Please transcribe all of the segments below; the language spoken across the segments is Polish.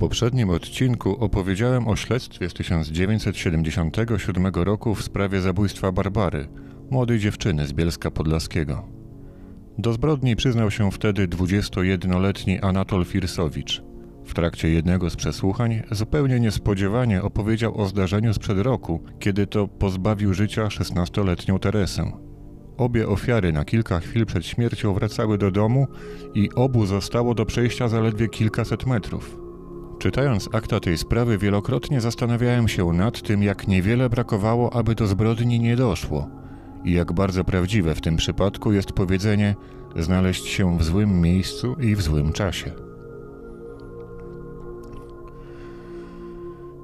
Poprzednim odcinku opowiedziałem o śledztwie z 1977 roku w sprawie zabójstwa Barbary, młodej dziewczyny z Bielska Podlaskiego. Do zbrodni przyznał się wtedy 21-letni Anatol Firsowicz. W trakcie jednego z przesłuchań zupełnie niespodziewanie opowiedział o zdarzeniu sprzed roku, kiedy to pozbawił życia 16-letnią Teresę. Obie ofiary na kilka chwil przed śmiercią wracały do domu i obu zostało do przejścia zaledwie kilkaset metrów. Czytając akta tej sprawy, wielokrotnie zastanawiałem się nad tym, jak niewiele brakowało, aby do zbrodni nie doszło i jak bardzo prawdziwe w tym przypadku jest powiedzenie znaleźć się w złym miejscu i w złym czasie.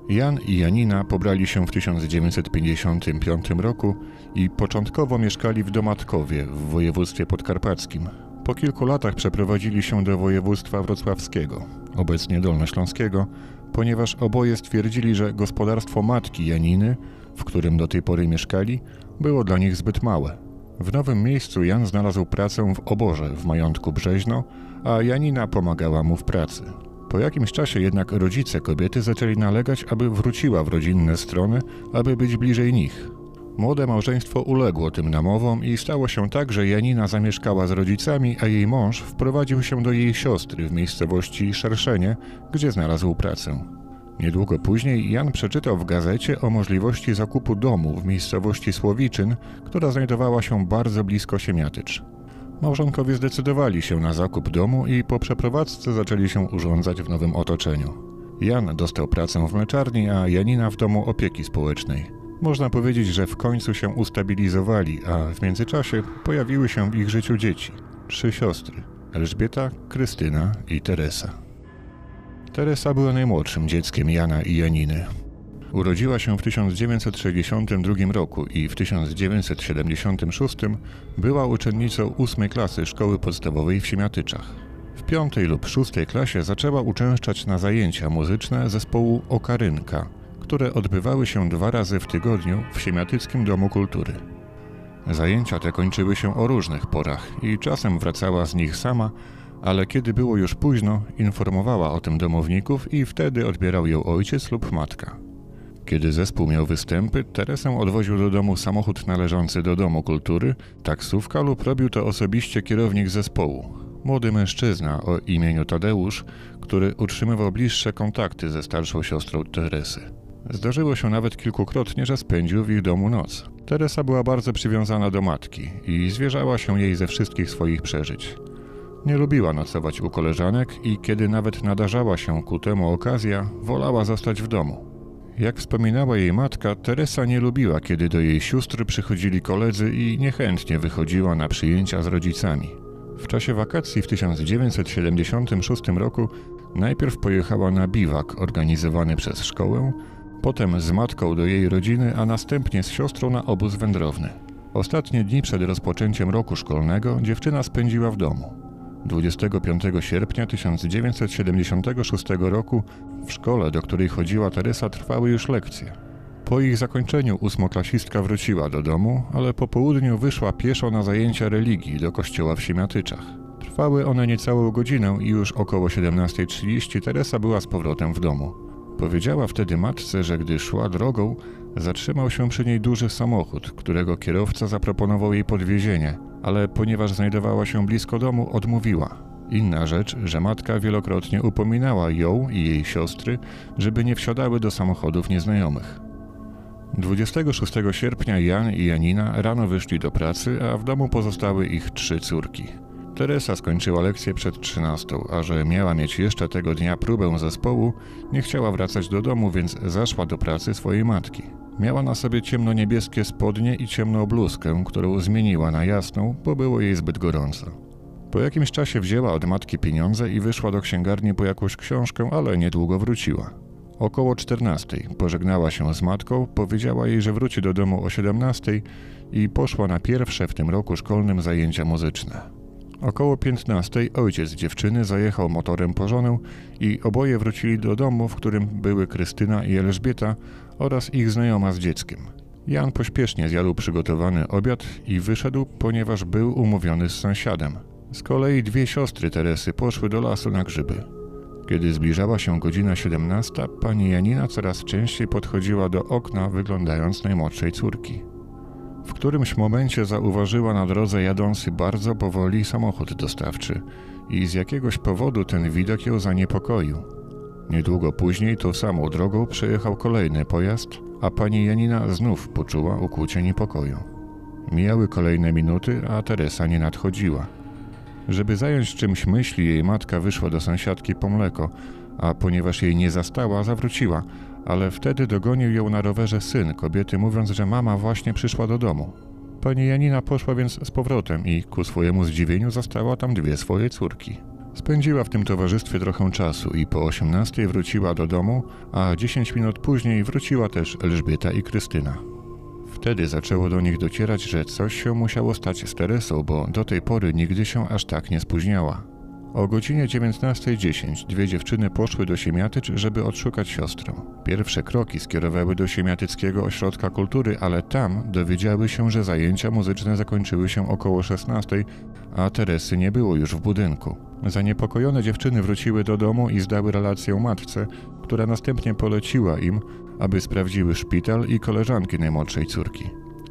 Jan i Janina pobrali się w 1955 roku i początkowo mieszkali w Domatkowie w województwie podkarpackim. Po kilku latach przeprowadzili się do województwa wrocławskiego, obecnie dolnośląskiego, ponieważ oboje stwierdzili, że gospodarstwo matki Janiny, w którym do tej pory mieszkali, było dla nich zbyt małe. W nowym miejscu Jan znalazł pracę w oborze w majątku Brzeźno, a Janina pomagała mu w pracy. Po jakimś czasie jednak rodzice kobiety zaczęli nalegać, aby wróciła w rodzinne strony, aby być bliżej nich. Młode małżeństwo uległo tym namowom i stało się tak, że Janina zamieszkała z rodzicami, a jej mąż wprowadził się do jej siostry w miejscowości Szerszenie, gdzie znalazł pracę. Niedługo później Jan przeczytał w gazecie o możliwości zakupu domu w miejscowości Słowiczyn, która znajdowała się bardzo blisko Siemiatycz. Małżonkowie zdecydowali się na zakup domu i po przeprowadzce zaczęli się urządzać w nowym otoczeniu. Jan dostał pracę w mleczarni, a Janina w domu opieki społecznej. Można powiedzieć, że w końcu się ustabilizowali, a w międzyczasie pojawiły się w ich życiu dzieci. Trzy siostry: Elżbieta, Krystyna i Teresa. Teresa była najmłodszym dzieckiem Jana i Janiny. Urodziła się w 1962 roku i w 1976 była uczennicą ósmej klasy szkoły podstawowej w Siemiatyczach. W piątej lub szóstej klasie zaczęła uczęszczać na zajęcia muzyczne zespołu Okarynka, które odbywały się dwa razy w tygodniu w Siemiatyckim Domu Kultury. Zajęcia te kończyły się o różnych porach i czasem wracała z nich sama, ale kiedy było już późno, informowała o tym domowników i wtedy odbierał ją ojciec lub matka. Kiedy zespół miał występy, Teresę odwoził do domu samochód należący do Domu Kultury, taksówka lub robił to osobiście kierownik zespołu. Młody mężczyzna o imieniu Tadeusz, który utrzymywał bliższe kontakty ze starszą siostrą Teresy. Zdarzyło się nawet kilkukrotnie, że spędził w ich domu noc. Teresa była bardzo przywiązana do matki i zwierzała się jej ze wszystkich swoich przeżyć. Nie lubiła nocować u koleżanek i kiedy nawet nadarzała się ku temu okazja, wolała zostać w domu. Jak wspominała jej matka, Teresa nie lubiła, kiedy do jej sióstr przychodzili koledzy i niechętnie wychodziła na przyjęcia z rodzicami. W czasie wakacji w 1976 roku najpierw pojechała na biwak organizowany przez szkołę, potem z matką do jej rodziny, a następnie z siostrą na obóz wędrowny. Ostatnie dni przed rozpoczęciem roku szkolnego dziewczyna spędziła w domu. 25 sierpnia 1976 roku w szkole, do której chodziła Teresa, trwały już lekcje. Po ich zakończeniu ósmoklasistka wróciła do domu, ale po południu wyszła pieszo na zajęcia religii do kościoła w Siemiatyczach. Trwały one niecałą godzinę i już około 17.30 Teresa była z powrotem w domu. Powiedziała wtedy matce, że gdy szła drogą, zatrzymał się przy niej duży samochód, którego kierowca zaproponował jej podwiezienie, ale ponieważ znajdowała się blisko domu, odmówiła. Inna rzecz, że matka wielokrotnie upominała ją i jej siostry, żeby nie wsiadały do samochodów nieznajomych. 26 sierpnia Jan i Janina rano wyszli do pracy, a w domu pozostały ich trzy córki. Teresa skończyła lekcję przed 13, a że miała mieć jeszcze tego dnia próbę zespołu, nie chciała wracać do domu, więc zaszła do pracy swojej matki. Miała na sobie ciemno-niebieskie spodnie i ciemną bluzkę, którą zmieniła na jasną, bo było jej zbyt gorąco. Po jakimś czasie wzięła od matki pieniądze i wyszła do księgarni po jakąś książkę, ale niedługo wróciła. Około 14 pożegnała się z matką, powiedziała jej, że wróci do domu o 17 i poszła na pierwsze w tym roku szkolnym zajęcia muzyczne. Około 15 ojciec dziewczyny zajechał motorem po żonę i oboje wrócili do domu, w którym były Krystyna i Elżbieta oraz ich znajoma z dzieckiem. Jan pośpiesznie zjadł przygotowany obiad i wyszedł, ponieważ był umówiony z sąsiadem. Z kolei dwie siostry Teresy poszły do lasu na grzyby. Kiedy zbliżała się godzina 17, pani Janina coraz częściej podchodziła do okna, wyglądając najmłodszej córki. W którymś momencie zauważyła na drodze jadący bardzo powoli samochód dostawczy i z jakiegoś powodu ten widok ją zaniepokoił. Niedługo później tą samą drogą przejechał kolejny pojazd, a pani Janina znów poczuła ukłucie niepokoju. Mijały kolejne minuty, a Teresa nie nadchodziła. Żeby zająć czymś myśli, jej matka wyszła do sąsiadki po mleko, a ponieważ jej nie zastała, zawróciła, ale wtedy dogonił ją na rowerze syn kobiety, mówiąc, że mama właśnie przyszła do domu. Pani Janina poszła więc z powrotem i ku swojemu zdziwieniu zastała tam dwie swoje córki. Spędziła w tym towarzystwie trochę czasu i po 18 wróciła do domu, a 10 minut później wróciła też Elżbieta i Krystyna. Wtedy zaczęło do nich docierać, że coś się musiało stać z Teresą, bo do tej pory nigdy się aż tak nie spóźniała. O godzinie 19.10 dwie dziewczyny poszły do Siemiatycz, żeby odszukać siostrę. Pierwsze kroki skierowały do Siemiatyckiego Ośrodka Kultury, ale tam dowiedziały się, że zajęcia muzyczne zakończyły się około 16, a Teresy nie było już w budynku. Zaniepokojone dziewczyny wróciły do domu i zdały relację matce, która następnie poleciła im, aby sprawdziły szpital i koleżanki najmłodszej córki.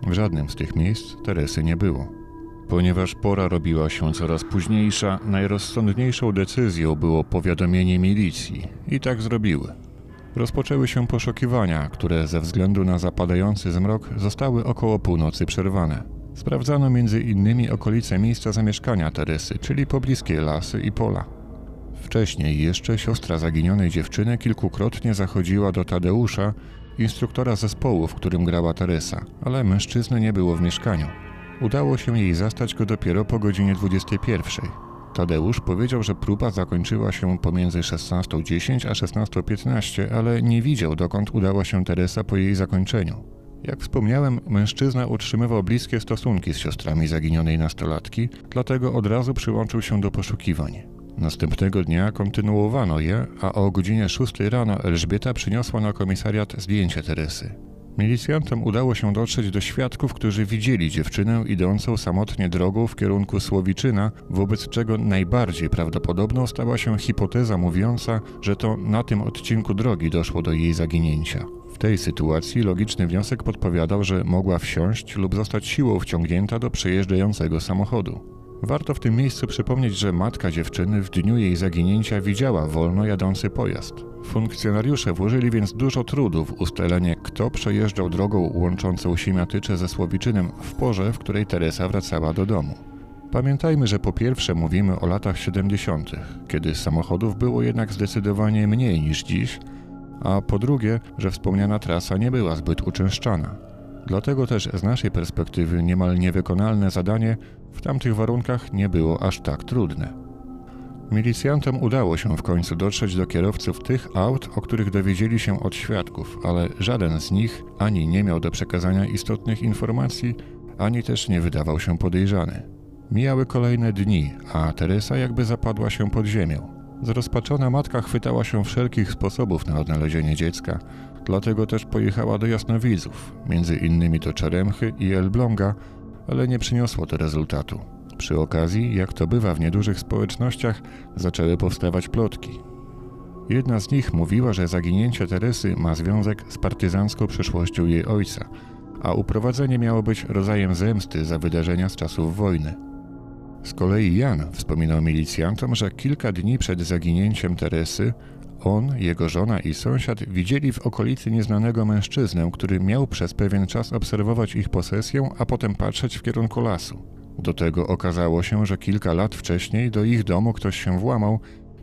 W żadnym z tych miejsc Teresy nie było. Ponieważ pora robiła się coraz późniejsza, najrozsądniejszą decyzją było powiadomienie milicji i tak zrobiły. Rozpoczęły się poszukiwania, które ze względu na zapadający zmrok zostały około północy przerwane. Sprawdzano między innymi okolice miejsca zamieszkania Teresy, czyli pobliskie lasy i pola. Wcześniej jeszcze siostra zaginionej dziewczyny kilkukrotnie zachodziła do Tadeusza, instruktora zespołu, w którym grała Teresa, ale mężczyzny nie było w mieszkaniu. Udało się jej zastać go dopiero po godzinie 21. Tadeusz powiedział, że próba zakończyła się pomiędzy 16.10 a 16.15, ale nie widział dokąd udała się Teresa po jej zakończeniu. Jak wspomniałem, mężczyzna utrzymywał bliskie stosunki z siostrami zaginionej nastolatki, dlatego od razu przyłączył się do poszukiwań. Następnego dnia kontynuowano je, a o godzinie 6 rano Elżbieta przyniosła na komisariat zdjęcie Teresy. Milicjantom udało się dotrzeć do świadków, którzy widzieli dziewczynę idącą samotnie drogą w kierunku Słowiczyna, wobec czego najbardziej prawdopodobną stała się hipoteza mówiąca, że to na tym odcinku drogi doszło do jej zaginięcia. W tej sytuacji logiczny wniosek podpowiadał, że mogła wsiąść lub zostać siłą wciągnięta do przejeżdżającego samochodu. Warto w tym miejscu przypomnieć, że matka dziewczyny w dniu jej zaginięcia widziała wolno jadący pojazd. Funkcjonariusze włożyli więc dużo trudu w ustalenie, kto przejeżdżał drogą łączącą Siemiatycze ze Słowiczynem w porze, w której Teresa wracała do domu. Pamiętajmy, że po pierwsze mówimy o latach 70., kiedy samochodów było jednak zdecydowanie mniej niż dziś, a po drugie, że wspomniana trasa nie była zbyt uczęszczana. Dlatego też z naszej perspektywy niemal niewykonalne zadanie w tamtych warunkach nie było aż tak trudne. Milicjantom udało się w końcu dotrzeć do kierowców tych aut, o których dowiedzieli się od świadków, ale żaden z nich ani nie miał do przekazania istotnych informacji, ani też nie wydawał się podejrzany. Mijały kolejne dni, a Teresa jakby zapadła się pod ziemią. Zrozpaczona matka chwytała się wszelkich sposobów na odnalezienie dziecka, dlatego też pojechała do jasnowidzów, między innymi do Czeremchy i Elbląga, ale nie przyniosło to rezultatu. Przy okazji, jak to bywa w niedużych społecznościach, zaczęły powstawać plotki. Jedna z nich mówiła, że zaginięcie Teresy ma związek z partyzancką przeszłością jej ojca, a uprowadzenie miało być rodzajem zemsty za wydarzenia z czasów wojny. Z kolei Jan wspominał milicjantom, że kilka dni przed zaginięciem Teresy on, jego żona i sąsiad widzieli w okolicy nieznanego mężczyznę, który miał przez pewien czas obserwować ich posesję, a potem patrzeć w kierunku lasu. Do tego okazało się, że kilka lat wcześniej do ich domu ktoś się włamał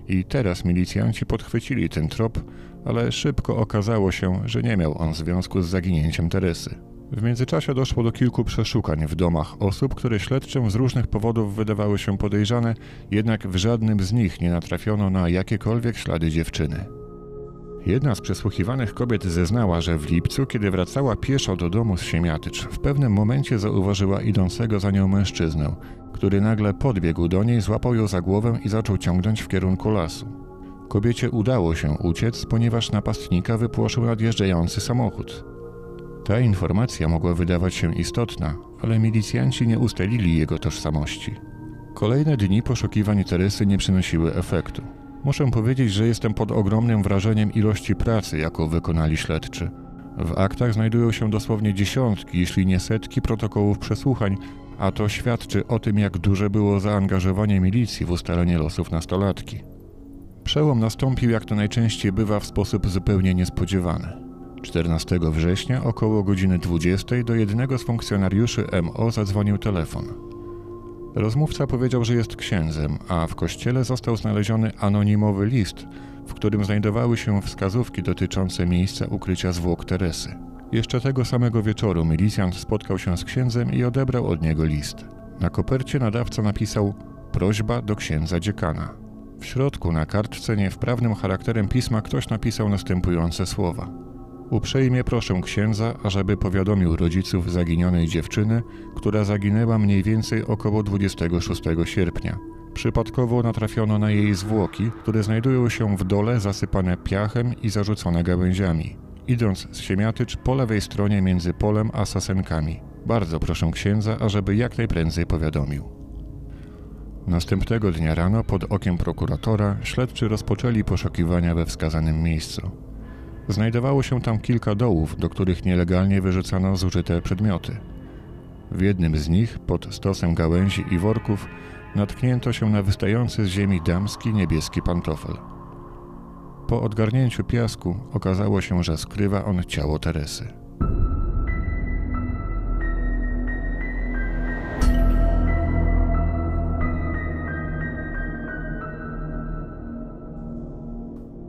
i teraz milicjanci podchwycili ten trop, ale szybko okazało się, że nie miał on związku z zaginięciem Teresy. W międzyczasie doszło do kilku przeszukań w domach osób, które śledczym z różnych powodów wydawały się podejrzane, jednak w żadnym z nich nie natrafiono na jakiekolwiek ślady dziewczyny. Jedna z przesłuchiwanych kobiet zeznała, że w lipcu, kiedy wracała pieszo do domu z Siemiatycz, w pewnym momencie zauważyła idącego za nią mężczyznę, który nagle podbiegł do niej, złapał ją za głowę i zaczął ciągnąć w kierunku lasu. Kobiecie udało się uciec, ponieważ napastnika wypłoszył nadjeżdżający samochód. Ta informacja mogła wydawać się istotna, ale milicjanci nie ustalili jego tożsamości. Kolejne dni poszukiwań Teresy nie przynosiły efektu. Muszę powiedzieć, że jestem pod ogromnym wrażeniem ilości pracy, jaką wykonali śledczy. W aktach znajdują się dosłownie dziesiątki, jeśli nie setki protokołów przesłuchań, a to świadczy o tym, jak duże było zaangażowanie milicji w ustalenie losów nastolatki. Przełom nastąpił, jak to najczęściej bywa, w sposób zupełnie niespodziewany. 14 września około godziny 20 do jednego z funkcjonariuszy MO zadzwonił telefon. Rozmówca powiedział, że jest księdzem, a w kościele został znaleziony anonimowy list, w którym znajdowały się wskazówki dotyczące miejsca ukrycia zwłok Teresy. Jeszcze tego samego wieczoru milicjant spotkał się z księdzem i odebrał od niego list. Na kopercie nadawca napisał prośba do księdza dziekana. W środku na kartce niewprawnym charakterem pisma ktoś napisał następujące słowa. Uprzejmie proszę księdza, ażeby powiadomił rodziców zaginionej dziewczyny, która zaginęła mniej więcej około 26 sierpnia. Przypadkowo natrafiono na jej zwłoki, które znajdują się w dole zasypane piachem i zarzucone gałęziami. Idąc z Siemiatycz po lewej stronie między polem a sasenkami. Bardzo proszę księdza, ażeby jak najprędzej powiadomił. Następnego dnia rano pod okiem prokuratora śledczy rozpoczęli poszukiwania we wskazanym miejscu. Znajdowało się tam kilka dołów, do których nielegalnie wyrzucano zużyte przedmioty. W jednym z nich, pod stosem gałęzi i worków, natknięto się na wystający z ziemi damski niebieski pantofel. Po odgarnięciu piasku okazało się, że skrywa on ciało Teresy.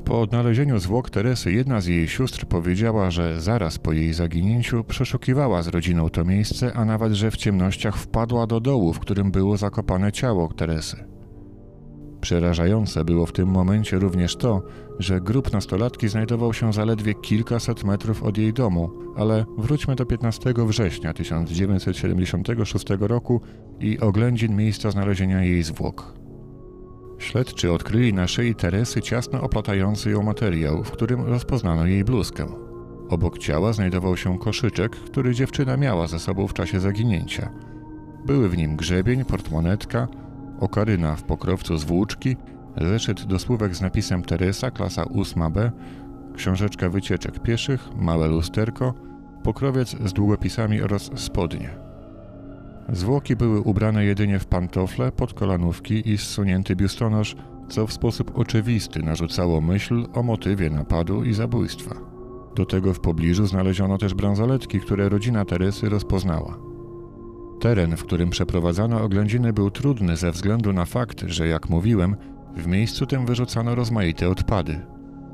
Po odnalezieniu zwłok Teresy jedna z jej sióstr powiedziała, że zaraz po jej zaginięciu przeszukiwała z rodziną to miejsce, a nawet, że w ciemnościach wpadła do dołu, w którym było zakopane ciało Teresy. Przerażające było w tym momencie również to, że grób nastolatki znajdował się zaledwie kilkaset metrów od jej domu, ale wróćmy do 15 września 1976 roku i oględzin miejsca znalezienia jej zwłok. Śledczy odkryli na szyi Teresy ciasno oplatający ją materiał, w którym rozpoznano jej bluzkę. Obok ciała znajdował się koszyczek, który dziewczyna miała ze sobą w czasie zaginięcia. Były w nim grzebień, portmonetka, okaryna w pokrowcu z włóczki, zeszyt do słówek z napisem Teresa, klasa 8b, książeczka wycieczek pieszych, małe lusterko, pokrowiec z długopisami oraz spodnie. Zwłoki były ubrane jedynie w pantofle, podkolanówki i zsunięty biustonosz, co w sposób oczywisty narzucało myśl o motywie napadu i zabójstwa. Do tego w pobliżu znaleziono też bransoletki, które rodzina Teresy rozpoznała. Teren, w którym przeprowadzano oględziny, był trudny ze względu na fakt, że jak mówiłem, w miejscu tym wyrzucano rozmaite odpady.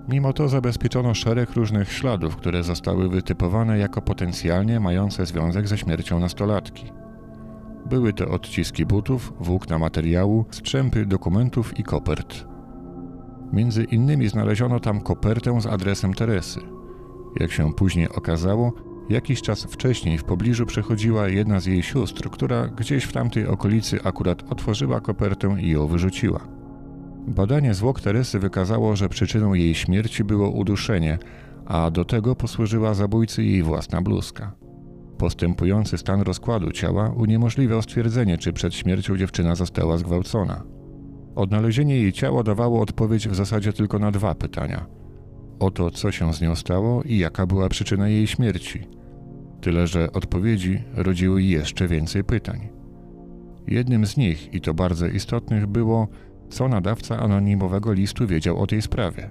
Mimo to zabezpieczono szereg różnych śladów, które zostały wytypowane jako potencjalnie mające związek ze śmiercią nastolatki. Były to odciski butów, włókna materiału, strzępy dokumentów i kopert. Między innymi znaleziono tam kopertę z adresem Teresy. Jak się później okazało, jakiś czas wcześniej w pobliżu przechodziła jedna z jej sióstr, która gdzieś w tamtej okolicy akurat otworzyła kopertę i ją wyrzuciła. Badanie zwłok Teresy wykazało, że przyczyną jej śmierci było uduszenie, a do tego posłużyła zabójcy jej własna bluzka. Postępujący stan rozkładu ciała uniemożliwiał stwierdzenie, czy przed śmiercią dziewczyna została zgwałcona. Odnalezienie jej ciała dawało odpowiedź w zasadzie tylko na dwa pytania: o to, co się z nią stało i jaka była przyczyna jej śmierci. Tyle, że odpowiedzi rodziły jeszcze więcej pytań. Jednym z nich, i to bardzo istotnych, było, co nadawca anonimowego listu wiedział o tej sprawie.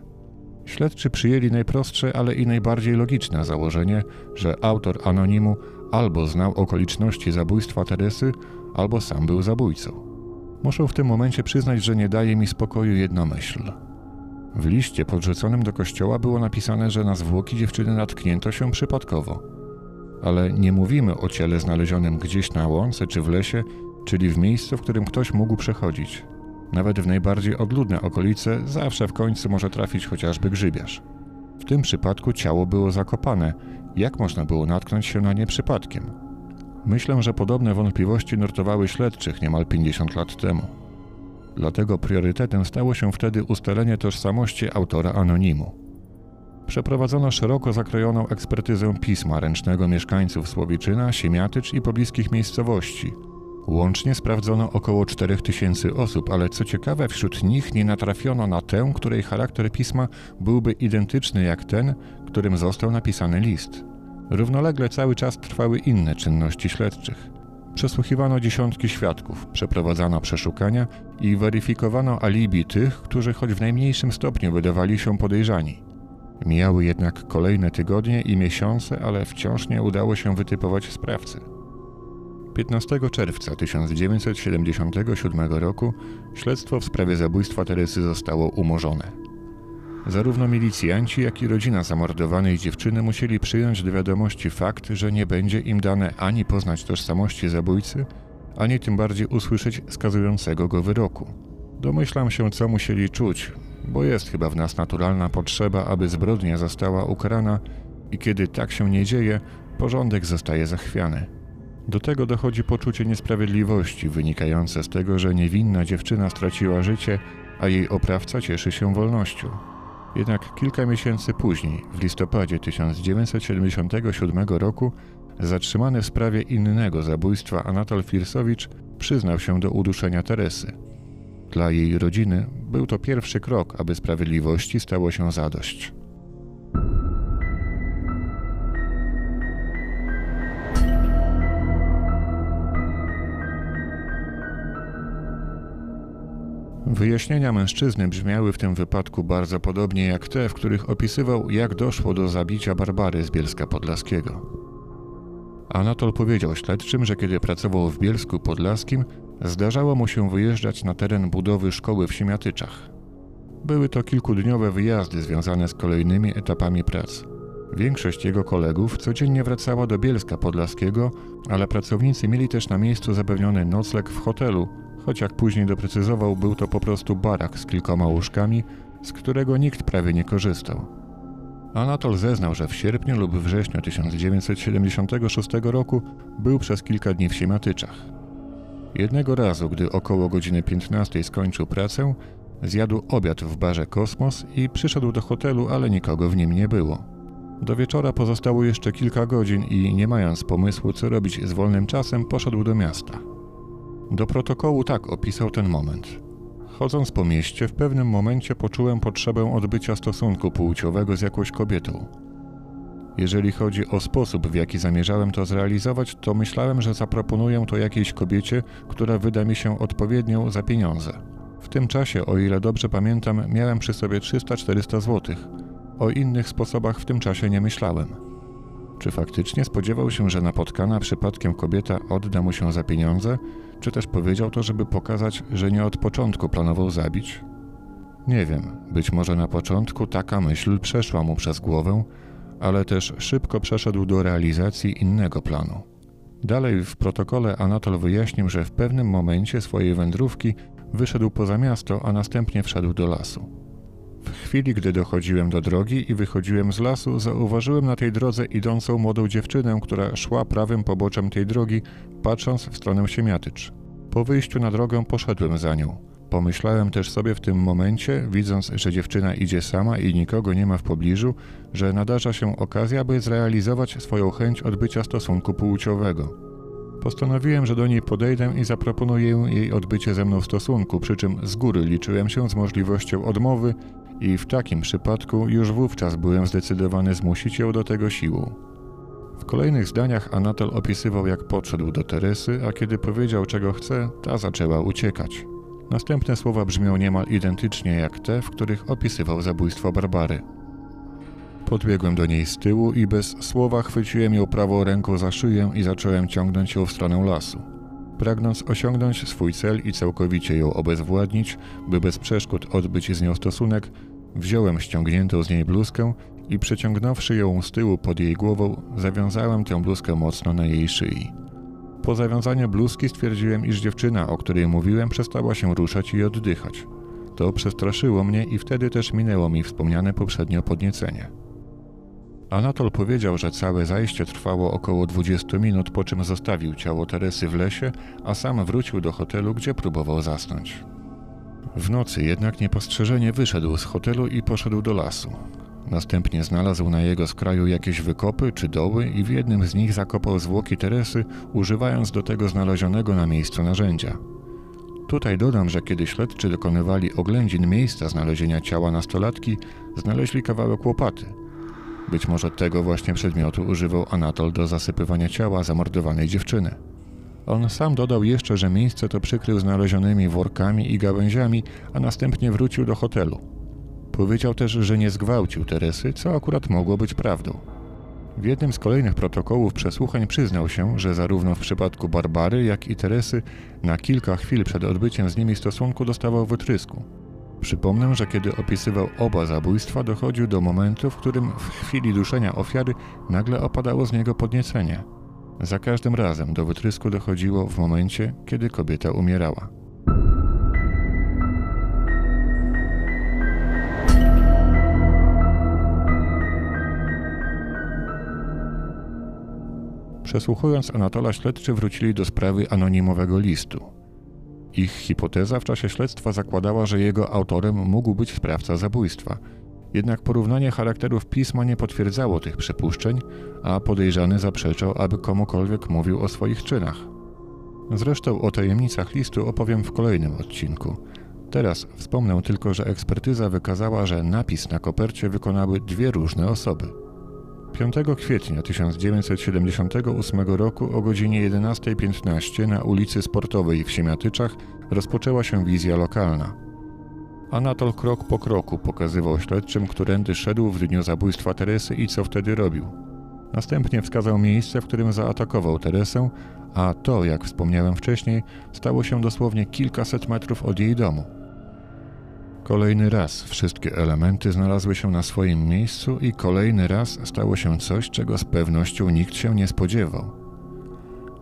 Śledczy przyjęli najprostsze, ale i najbardziej logiczne założenie, że autor anonimu albo znał okoliczności zabójstwa Teresy, albo sam był zabójcą. Muszę w tym momencie przyznać, że nie daje mi spokoju jedna myśl. W liście podrzuconym do kościoła było napisane, że na zwłoki dziewczyny natknięto się przypadkowo. Ale nie mówimy o ciele znalezionym gdzieś na łące czy w lesie, czyli w miejscu, w którym ktoś mógł przechodzić. Nawet w najbardziej odludne okolice zawsze w końcu może trafić chociażby grzybiarz. W tym przypadku ciało było zakopane. Jak można było natknąć się na nie przypadkiem? Myślę, że podobne wątpliwości nurtowały śledczych niemal 50 lat temu. Dlatego priorytetem stało się wtedy ustalenie tożsamości autora anonimu. Przeprowadzono szeroko zakrojoną ekspertyzę pisma ręcznego mieszkańców Słowiczyna, Siemiatycz i pobliskich miejscowości. Łącznie sprawdzono około 4000 osób, ale co ciekawe, wśród nich nie natrafiono na tę, której charakter pisma byłby identyczny jak ten, którym został napisany list. Równolegle cały czas trwały inne czynności śledczych. Przesłuchiwano dziesiątki świadków, przeprowadzano przeszukania i weryfikowano alibi tych, którzy choć w najmniejszym stopniu wydawali się podejrzani. Mijały jednak kolejne tygodnie i miesiące, ale wciąż nie udało się wytypować sprawcy. 15 czerwca 1977 roku śledztwo w sprawie zabójstwa Teresy zostało umorzone. Zarówno milicjanci, jak i rodzina zamordowanej dziewczyny musieli przyjąć do wiadomości fakt, że nie będzie im dane ani poznać tożsamości zabójcy, ani tym bardziej usłyszeć skazującego go wyroku. Domyślam się, co musieli czuć, bo jest chyba w nas naturalna potrzeba, aby zbrodnia została ukarana i kiedy tak się nie dzieje, porządek zostaje zachwiany. Do tego dochodzi poczucie niesprawiedliwości wynikające z tego, że niewinna dziewczyna straciła życie, a jej oprawca cieszy się wolnością. Jednak kilka miesięcy później, w listopadzie 1977 roku, zatrzymany w sprawie innego zabójstwa Anatol Firsowicz przyznał się do uduszenia Teresy. Dla jej rodziny był to pierwszy krok, aby sprawiedliwości stało się zadość. Wyjaśnienia mężczyzny brzmiały w tym wypadku bardzo podobnie jak te, w których opisywał, jak doszło do zabicia Barbary z Bielska Podlaskiego. Anatol powiedział śledczym, że kiedy pracował w Bielsku Podlaskim, zdarzało mu się wyjeżdżać na teren budowy szkoły w Siemiatyczach. Były to kilkudniowe wyjazdy związane z kolejnymi etapami prac. Większość jego kolegów codziennie wracała do Bielska Podlaskiego, ale pracownicy mieli też na miejscu zapewniony nocleg w hotelu, choć jak później doprecyzował, był to po prostu barak z kilkoma łóżkami, z którego nikt prawie nie korzystał. Anatol zeznał, że w sierpniu lub wrześniu 1976 roku był przez kilka dni w Siemiatyczach. Jednego razu, gdy około godziny 15 skończył pracę, zjadł obiad w barze Kosmos i przyszedł do hotelu, ale nikogo w nim nie było. Do wieczora pozostało jeszcze kilka godzin i nie mając pomysłu, co robić z wolnym czasem, poszedł do miasta. Do protokołu tak opisał ten moment. Chodząc po mieście, w pewnym momencie poczułem potrzebę odbycia stosunku płciowego z jakąś kobietą. Jeżeli chodzi o sposób, w jaki zamierzałem to zrealizować, to myślałem, że zaproponuję to jakiejś kobiecie, która wyda mi się odpowiednią za pieniądze. W tym czasie, o ile dobrze pamiętam, miałem przy sobie 300-400 zł. O innych sposobach w tym czasie nie myślałem. Czy faktycznie spodziewał się, że napotkana przypadkiem kobieta odda mu się za pieniądze, czy też powiedział to, żeby pokazać, że nie od początku planował zabić? Nie wiem, być może na początku taka myśl przeszła mu przez głowę, ale też szybko przeszedł do realizacji innego planu. Dalej w protokole Anatol wyjaśnił, że w pewnym momencie swojej wędrówki wyszedł poza miasto, a następnie wszedł do lasu. W chwili, gdy dochodziłem do drogi i wychodziłem z lasu, zauważyłem na tej drodze idącą młodą dziewczynę, która szła prawym poboczem tej drogi, patrząc w stronę Siemiatycz. Po wyjściu na drogę poszedłem za nią. Pomyślałem też sobie w tym momencie, widząc, że dziewczyna idzie sama i nikogo nie ma w pobliżu, że nadarza się okazja, by zrealizować swoją chęć odbycia stosunku płciowego. Postanowiłem, że do niej podejdę i zaproponuję jej odbycie ze mną stosunku, przy czym z góry liczyłem się z możliwością odmowy i w takim przypadku już wówczas byłem zdecydowany zmusić ją do tego siłą. W kolejnych zdaniach Anatol opisywał, jak podszedł do Teresy, a kiedy powiedział, czego chce, ta zaczęła uciekać. Następne słowa brzmią niemal identycznie jak te, w których opisywał zabójstwo Barbary. Podbiegłem do niej z tyłu i bez słowa chwyciłem ją prawą ręką za szyję i zacząłem ciągnąć ją w stronę lasu. Pragnąc osiągnąć swój cel i całkowicie ją obezwładnić, by bez przeszkód odbyć z nią stosunek, wziąłem ściągniętą z niej bluzkę i przeciągnąwszy ją z tyłu pod jej głową, zawiązałem tę bluzkę mocno na jej szyi. Po zawiązaniu bluzki stwierdziłem, iż dziewczyna, o której mówiłem, przestała się ruszać i oddychać. To przestraszyło mnie i wtedy też minęło mi wspomniane poprzednio podniecenie. Anatol powiedział, że całe zajście trwało około 20 minut, po czym zostawił ciało Teresy w lesie, a sam wrócił do hotelu, gdzie próbował zasnąć. W nocy jednak niepostrzeżenie wyszedł z hotelu i poszedł do lasu. Następnie znalazł na jego skraju jakieś wykopy czy doły i w jednym z nich zakopał zwłoki Teresy, używając do tego znalezionego na miejscu narzędzia. Tutaj dodam, że kiedy śledczy dokonywali oględzin miejsca znalezienia ciała nastolatki, znaleźli kawałek łopaty. Być może tego właśnie przedmiotu używał Anatol do zasypywania ciała zamordowanej dziewczyny. On sam dodał jeszcze, że miejsce to przykrył znalezionymi workami i gałęziami, a następnie wrócił do hotelu. Powiedział też, że nie zgwałcił Teresy, co akurat mogło być prawdą. W jednym z kolejnych protokołów przesłuchań przyznał się, że zarówno w przypadku Barbary, jak i Teresy na kilka chwil przed odbyciem z nimi stosunku dostawał wytrysku. Przypomnę, że kiedy opisywał oba zabójstwa, dochodził do momentu, w którym w chwili duszenia ofiary nagle opadało z niego podniecenie. Za każdym razem do wytrysku dochodziło w momencie, kiedy kobieta umierała. Przesłuchując Anatola, śledczy wrócili do sprawy anonimowego listu. Ich hipoteza w czasie śledztwa zakładała, że jego autorem mógł być sprawca zabójstwa. Jednak porównanie charakterów pisma nie potwierdzało tych przypuszczeń, a podejrzany zaprzeczał, aby komukolwiek mówił o swoich czynach. Zresztą o tajemnicach listu opowiem w kolejnym odcinku. Teraz wspomnę tylko, że ekspertyza wykazała, że napis na kopercie wykonały dwie różne osoby. 5 kwietnia 1978 roku o godzinie 11.15 na ulicy Sportowej w Siemiatyczach rozpoczęła się wizja lokalna. Anatol krok po kroku pokazywał śledczym, którędy szedł w dniu zabójstwa Teresy i co wtedy robił. Następnie wskazał miejsce, w którym zaatakował Teresę, a to, jak wspomniałem wcześniej, stało się dosłownie kilkaset metrów od jej domu. Kolejny raz wszystkie elementy znalazły się na swoim miejscu i kolejny raz stało się coś, czego z pewnością nikt się nie spodziewał.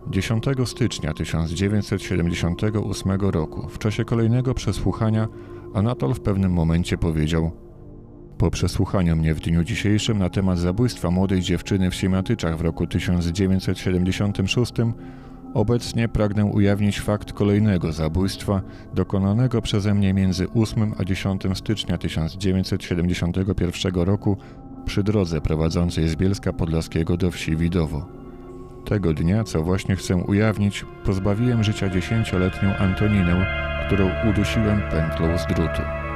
10 stycznia 1978 roku, w czasie kolejnego przesłuchania, Anatol w pewnym momencie powiedział: Po przesłuchaniu mnie w dniu dzisiejszym na temat zabójstwa młodej dziewczyny w Siemiatyczach w roku 1976 Obecnie pragnę ujawnić fakt kolejnego zabójstwa dokonanego przeze mnie między 8 a 10 stycznia 1971 roku przy drodze prowadzącej z Bielska Podlaskiego do wsi Widowo. Tego dnia, co właśnie chcę ujawnić, pozbawiłem życia dziesięcioletnią Antoninę, którą udusiłem pętlą z drutu.